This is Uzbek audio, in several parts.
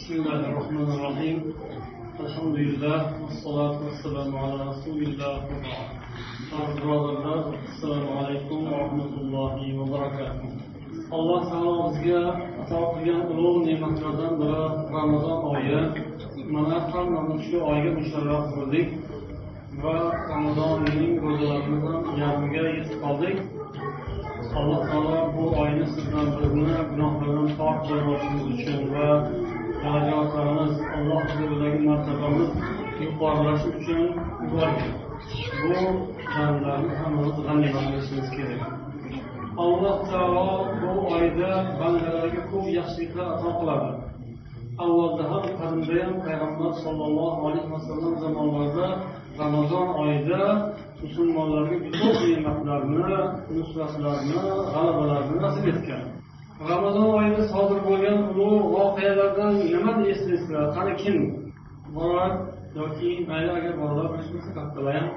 بسم الله الرحمن الرحيم الحمد لله والصلاة والسلام على رسول الله birodarlar assalomu alaykum va rahmatullohi va barakatuh alloh taolo bizga ato qilgan ulug' ne'matlardan biri ramazon oyi mana hammamiz shu oyga musharraf bo'ldik va ramazonning ro'zalarini ham yarmiga yetib qoldik alloh taolo bu oyni sizdan bizni gunohlardan pok qilmoqchimiz uchun va darajatlarimiz alloh huzuridagi martabamiz yuqorilashi uchun yuborgan bu bandlarni hammamiz g'animat bilishimiz kerak. Alloh taolo bu oyda bandalarga ko'p yaxshiliklar ato qiladi. Avvalda ham qadimda ham payg'ambar sollallohu alayhi vasallam zamonlarida ramazon oyida musulmonlarga ko'p ne'matlarni nusratlarni g'alabalarni nasib etgan. Ramazon oyida sodir bo'lgan ulug' voqealardan nimani eslaysizlar qani kim? Bor yoki mayli agar bolalar bilishmasa kattalar ham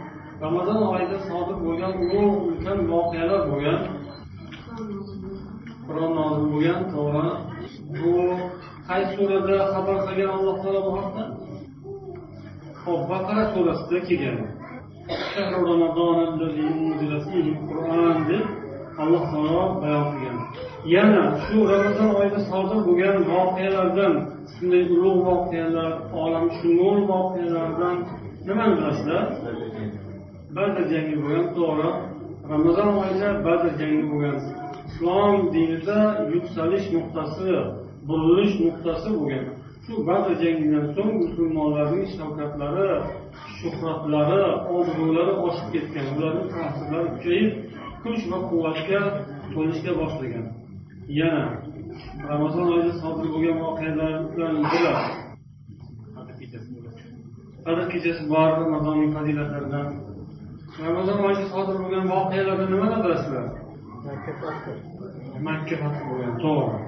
ramazon oyida sodir bo'lgan ulug' ulkan voqealar bo'lgan qur'on nozil bo'lgan to'g'ri. Bu qaysi surada xabar qilgan alloh taolo bu haqda hop baqara surasida kelgan. Deb alloh taolo bayon qilgan. Yana shu ramazon oyida sodir bo'lgan voqealardan shunday ulug' voqealar olam shumul voqealardan nimani bilasizlar badr jangi bo'lgan to'g'ri. Ramazon oyida badr jangi bo'lgan. Islom dinida yuksalish nuqtasi burilish nuqtasi bo'lgan. Shu badr jangidan so'ng musulmonlarning shavkatlari shuhratlari obro'lari oshib ketgan. Ularning ta'sirlari kuchayib kuch va quvvatga to'lishga boshlagan. Yana ramazon oyida sodir bo'lgan voqealardan biri qadr kechasi bor ramazonning fazilatlaridan ramazon oyida sodir bo'lgan voqealardan nimani bilasizlar makka fath bo'lgan to'g'ri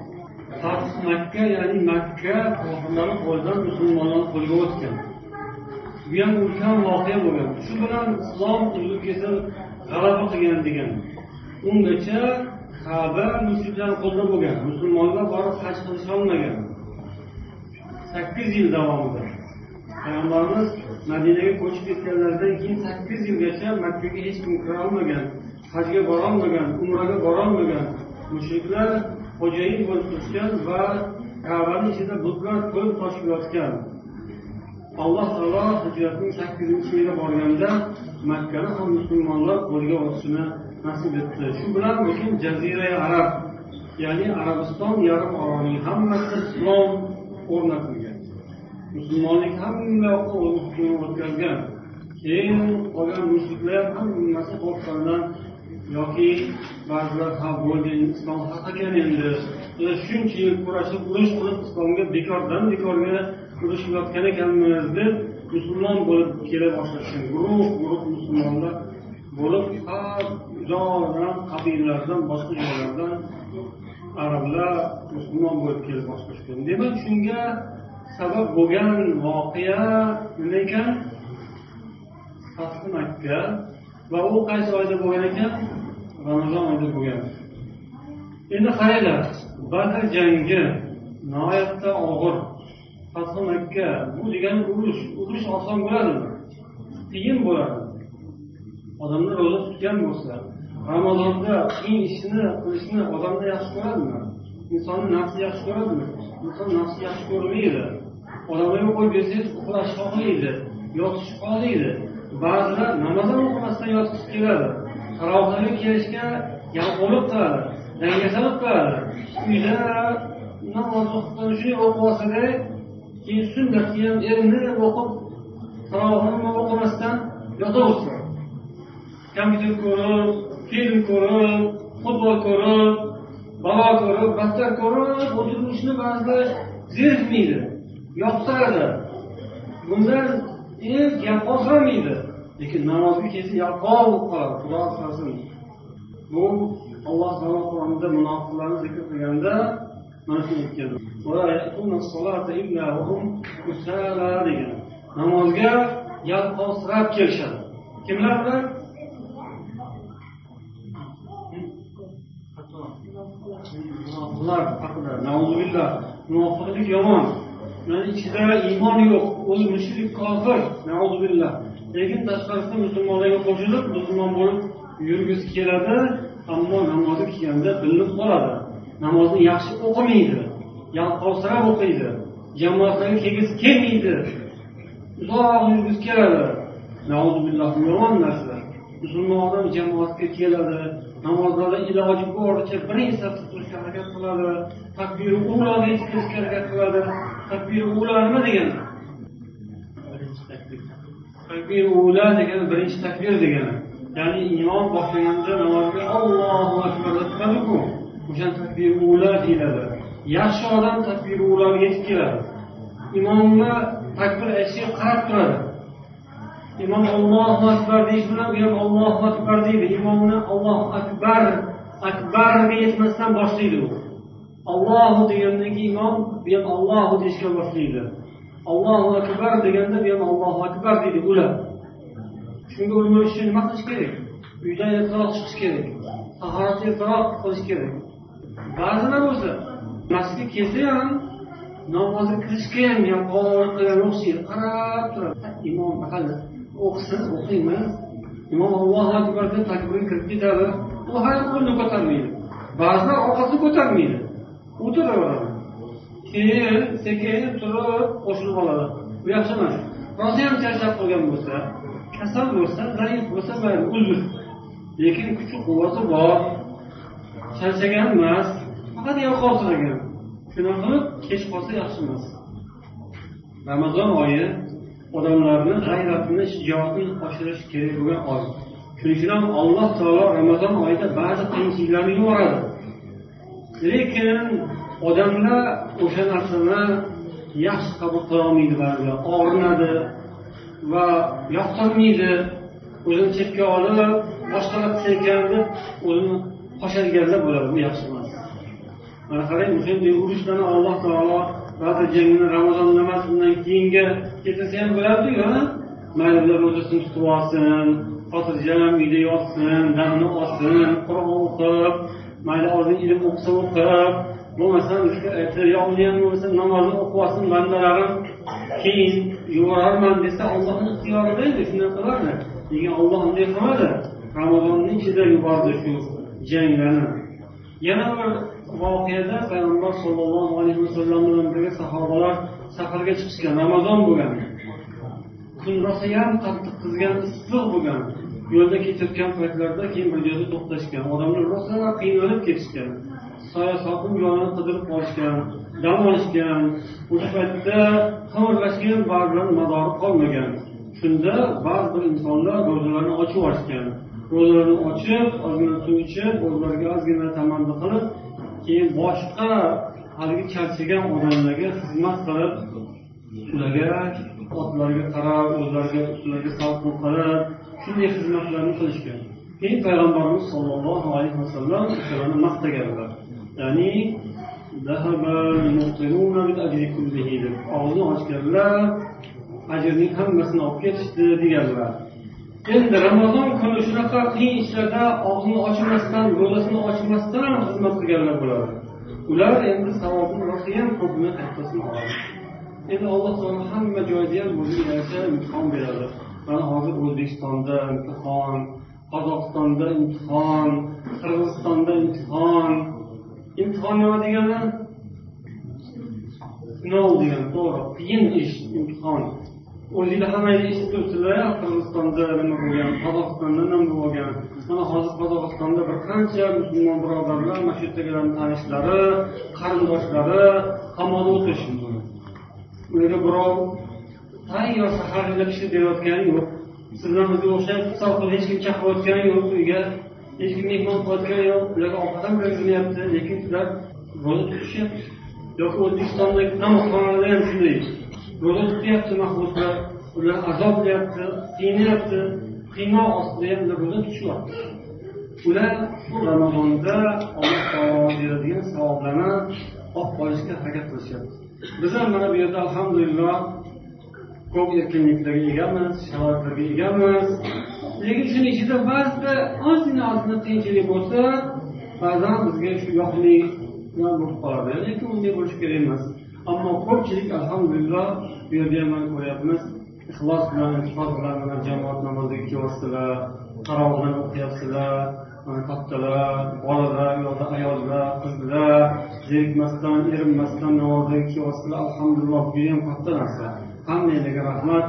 fath makka ya'ni makka kofirlarni qo'lidan musulmonlar qo'liga o'tgan bu ham ulkan voqea bo'lgan shu bilan islom uzib kelsa g'alaba qilgan degan ungacha kaba mushriklar qo'lida bo'lgan. Musulmonlar borib haj qilisholmagan sakkiz yil davomida. Payg'ambarimiz madinaga ko'chib ketganlaridan keyin sakkiz yilgacha makkaga hech kim kira olmagan hajga borolmagan umraga borolmagan mushriklar xo'jayin bo'lib turishgan va kabani ichida butlar to'lib toshib yotgan. Alloh taolo hijratning sakkizinchi yili borganda makkani ham musulmonlar qo'lga olishini nasib etdi. Shu bilan butun jazira arab ya'ni arabiston yarim orolining hammasi islom o'rnatilgan. Musulmonlik hamma yoqqa o'tkazgan. Keyin qolgan mushriklar hammasi qo'rqqandan yoki ba'zilar ha bo'ldi islom haq ekan endi shuncha yil kurashib urush qilib islomga bekordan bekorga urushib yotgan ekanmiz deb musulmon bo'lib kela boshlashgan guruh guruh musulmonlar bo'lib har joydan qabilalardan boshqa joylardan arablar musulmon bo'lib kelib boshlashgan demak shunga sabab bo'lgan voqea nima ekan? Fathi makka. Va u qaysi oyda bo'lgan ekan? Ramazon oyida bo'lgan. Endi qaranglar badr jangi nihoyatda og'ir. Fathi makka bu degani urush. Urush oson bo'ladimi qiyin bo'ladi. Odamlar ro'za tutgan bo'lsa ramazonda qiyin ishni qilishni odamlar yaxshi ko'radimi? Insonni nafsi yaxshi ko'radimi? Inson nafsi yaxshi ko'rmaydi. Odamlarga qo'yib bersangiz uxlash xohlaydi yotish xohlaydi ba'zilar namoz ham o'qimasdan yotgisi keladi. Tarohlarga kelishga yalqovlik qiladi dangasalik qiladi. Uyda namoz o'qib shunday o'qib olsada keyin sunnatni ham erinib o'qib tarohini o'qimasdan yotaversin. Kompyuter ko'rib film ko'rib futbol ko'rib balo ko'rib battar ko'rib o'tirishni ba'zilar zerikmaydi yoqtiradi. Bundan gap ozlamaydi lekin namozga kelsa yalqov bo'lib qoladi xudo asrasin bu alloh taolo qur'onda munofiqlarni zikr qilganda mana shuni aytgan degan. Namozga yalqovsirab kelishadi. Kimlar bilan? Munofiqlik yomon. Mana ichida iymon yo'q o'zi mushrik kofir. Lekin tashqarisida musulmonlarga qo'shilib musulmon bo'lib yurgisi keladi ammo namozni kelganda bilinib qoladi. Namozni yaxshi o'qimaydi yalqovsirab o'qiydi jamoatlarga kelgisi kelmaydi. Uzoq yurgisi keladi. Yomon narsa musulmon odam jamoatga keladi namozlarda iloji boricha birinchi safda turishga harakat qiladi takbir uloga yetkazishga harakat qiladi. Takbir ula nima degani takbir. Ula degani birinchi takbir degani. Ya'ni imom boshlaganda namozga ollohu akbar deb turadiku o'sha takbir ula deyiladi. Yaxshi odam takbir ulaga yetib keladi. Imomni takbir aytishiga qarab turadi imom ollohu akbar deyish bilan u ham ollohu akbar deydi. Imomni ollohu akbar akbar yetmasdan boshlaydi u. Ollohu degandan keyin imom bu ham ollohu deyishga boshlaydi. Ollohu akbar deganda bu ham ollohu akbar deydi ular. Shunga ulgurish uchun nima qilish kerak? Uydan ertaroq chiqish kerak. Tahorat ertaroq qilish kerak. Ba'zilar bo'lsa masjidga kelsa ham namozga kirishga ham yalqovlik qilgan o'xshaydi qarab turadi. Imom hali o'qisin o'qiymiz. Imom allohu akbar deb takbirga kirib ketadi u hali qo'lni ko'tarmaydi. Ba'zilar orqasini ko'tarmaydi. O'tiraveradi keyin sekin turib qo'shilib oladi. Bu yaxshi emas. Rosa ham charchab qolgan bo'lsa kasal bo'lsa zaif bo'lsa mayli uzr. Lekin kuchi quvvati bor. Charchagan emas faqat yalqovsiragan shunaqa qilib kech qolsa yaxshi emas. Ramazon oyi odamlarni g'ayratini shijoatini oshirish kerak bo'lgan oy. Shuning uchun ham alloh taolo ramazon oyida ba'zi qiyinchiliklarni yuboradi. Lekin odamlar o'sha narsani yaxshi qabul qilolmaydi ba'zilar. Og'rinadi va yoqtirmaydi. O'zini chetga olib boshqalar qilsa ekan deb o'zini qochadiganlar bo'ladi bu yaxshi emas mana qarang o'shanday urushlarni alloh taolo ba'zi jangni ramazon namozidan keyinga ketsa ham bo'ladiyu mayli ular ro'zasini tutib olsin xotirjam uyda yotsin damni olsin qur'on o'qib mayli ozgina ilm o'qisa o'qib bo'lmasam ham bo'lmasa namozni o'qib olsin bandalarim keyin yuborarman desa ollohni ixtiyorida edi shunday qilardi. Lekin olloh unday qilmadi. Ramazonni ichida yubordi shu janglarni. Yana bir voqeada payg'ambar sollallohu alayhi vasallam bilan birga sahobalar safarga chiqishgan ramazon bo'lgan. Kun rosayam qattiq qizgan issiq bo'lgan. Yo'lda ketayotgan paytlarida keyin bir joyda to'xtashgan. Odamlar rosa qiynalib ketishgan. Soya sokin joyini qidirib qolishgan dam olishgan. O'sha paytda qimirlashgan ba'zilarni madori qolmagan. Shunda ba'zi bir insonlar ro'zalarini ochib yuborishgan ro'zalarini ochib ozgina suv ichib o'zlariga ozgina tamaddi qilib keyin boshqa haligi charchagan odamlarga xizmat qilib ularga otlarga qarab o'zlariga ularga salqin qarab shunday xizmatlarni qilishgan. Keyin payg'ambarimiz sollallohu alayhi vasallam o'shalarni maqtaganlar. Ya'ni og'zini ochganlar ajrning hammasini olib ketishdi deganlar. Endi ramazon kuni shunaqa qiyin ishlarda og'zini ochmasdan ro'zasini ochmasdan ham xizmat qilganlar bo'ladi. Ular endi savobni rosayam ko'pini kattasini oladi. Endi alloh taolo hamma joyda ham o'ziga yarasha imtihon beradi. Mana hozir o'zbekistonda imtihon qozog'istonda imtihon qirg'izistonda imtihon. Imtihon nima degani sinov degani to'g'ri. Qiyin ish imtihon. O'zinglar hammanglar eshitib turibsizlar qirg'izistonda nima bo'lgan qozog'istonda nima bo'lgan. Mana hozir qozog'istonda bir qancha musulmon birodarlar mana shu yerdagilarni tanishlari qarindoshlari qamoqda o'tirishibdi ularga birov tayyor saharliklar kishi berayotgani yo'q. Sizlar bizga o'xshab sal qilib hech kim chaqirayotgani yo'q uyga hech kim mehmon qilayotgani yo'q. Ularga ovqat ham berilmayapti lekin sizlar ro'za tutishyapti yoki o'zbekistondagi qamoqxonalarda ham shunday. Ro'za tutyapti mahbuslar ular azob qilyapti qiynayapti qiynoq ostida ham ular ro'za tutishyapti. Ular ramazonda alloh taolo beradigan savoblarni olib qolishga harakat qilishyapti. Biz ham mana bu yerda alhamdulillah ko'p erkinliklarga egamiz sharoitlarga egamiz. Lekin shuni ichida ba'zida ozgina ozgina qiyinchilik bo'lsa ba'zan bizga shu yoqlik bo'lib qoladi. Lekin unday bo'lishi kerak emas. Ammo ko'pchilik alhamdulillah bu yerda ham ko'ryapmiz ixlos bilan iltifot bilan mana jamoat namoziga kelyapsizlar tarovihdan o'qiyapsizlar kattalar bolalar yoki ayollar qizlar zerikmasdan erinmasdan namozga kelyapsizlar alhamdulillah bu ham katta narsa. Hammanglarga rahmat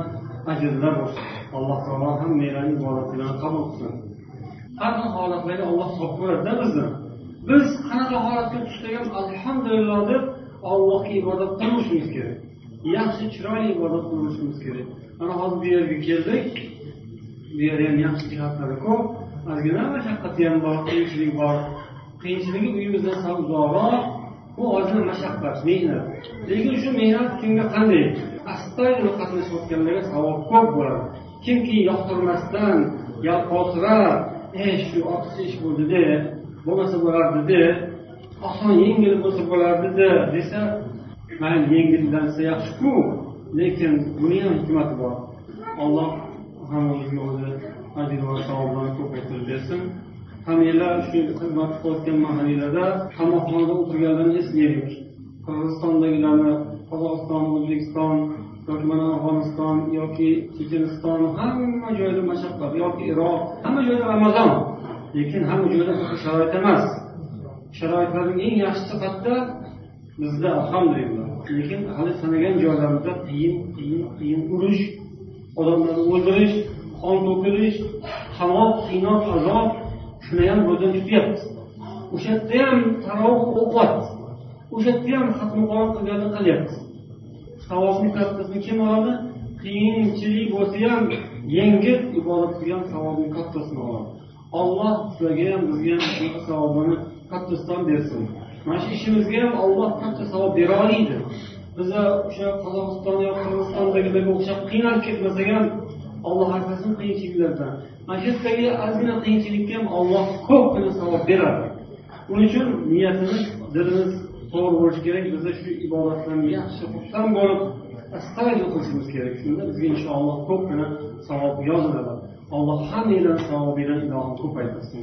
ajrlar bo'lsin. Alloh taolo hammanglarni ibodatlarni qabul qilsin. Har xil holatlarga olloh solib qo'yadida bizni. Biz qanaqa holatga tushsak ham alhamdulillah deb allohga ibodat qilishimiz kerak. Yaxshi chiroyli ibodat qilishimiz kerak. Mana hozir bu yerga keldik. Bu yerda ham yaxshi jihatlari ko'p. Ozgina mashaqqati ham bor? Qiyinchilik bor. Qiyinchiligi uyimizdan sal uzoqroq bu ozgina mashaqqat mehnat. Lekin shu mehnat kimga qanday? Astoydil qatnashayotganlarga savob ko'p bo'ladi. Kimki yoqtirmasdan yalqovsirab e eh, shu ortiqcha ish bo'ldida bo'lmasa bo'lardida oson yengil bo'lsa bo'lardida desa mayli yengillansa yaxshiku lekin buni ham hikmati bor. Alloh hammamizga o'zi ajr va savoblarni ko'paytirib bersin. Hammanglar shu xizmat qilayotgan mahallada qamoqxonada o'tirganlarni eslaylik qirg'izistondagilarni qozog'iston o'zbekiston yoki mana afg'oniston yoki checheniston hamma joyda mashaqqat yoki iroq hamma joyda ramazon. Lekin hamma joyda sharoit emas. Sharoitlarning eng yaxshi sifatda bizda alhamdulillah. Lekin hali sanagan joylarimizda qiyin qiyin qiyin urush odamlarni o'ldirish qon to'kilish qamoq qiynoq azob shuni ham ko'zdan tutyapmiz. O'sha yerda ham tarovih o'qiyapmiz o'sha yerda ham xatmi qur'on qilganini qilyapmiz. Savobni kattasini kim oladi? Qiyinchilik bo'lsa ham yengil ibodat qilgan savobni kattasini oladi. Olloh sizlarga ham bizga ham shunaqa savobini islom bersin. Mana shu ishimizga ham olloh katta savob bera oladi biza o'sha qozog'iston yo qirg'izistondagilarga o'xshab qiynalib ketmasak ham olloh asrasin qiyinchiliklardan. Mana shu yerdagi ozgina qiyinchilikka ham olloh ko'pgina savob beradi. Uning uchun niyatimiz dilimiz to'g'ri bo'lishi kerak. Biza shu ibodatlarni yaxshi xursand bo'lib astoydil qilishimiz kerak. Shunda bizga inshaalloh ko'pgina savob yoziladi. Alloh hammanglarni savobinglarni ilohim ko'paytirsin.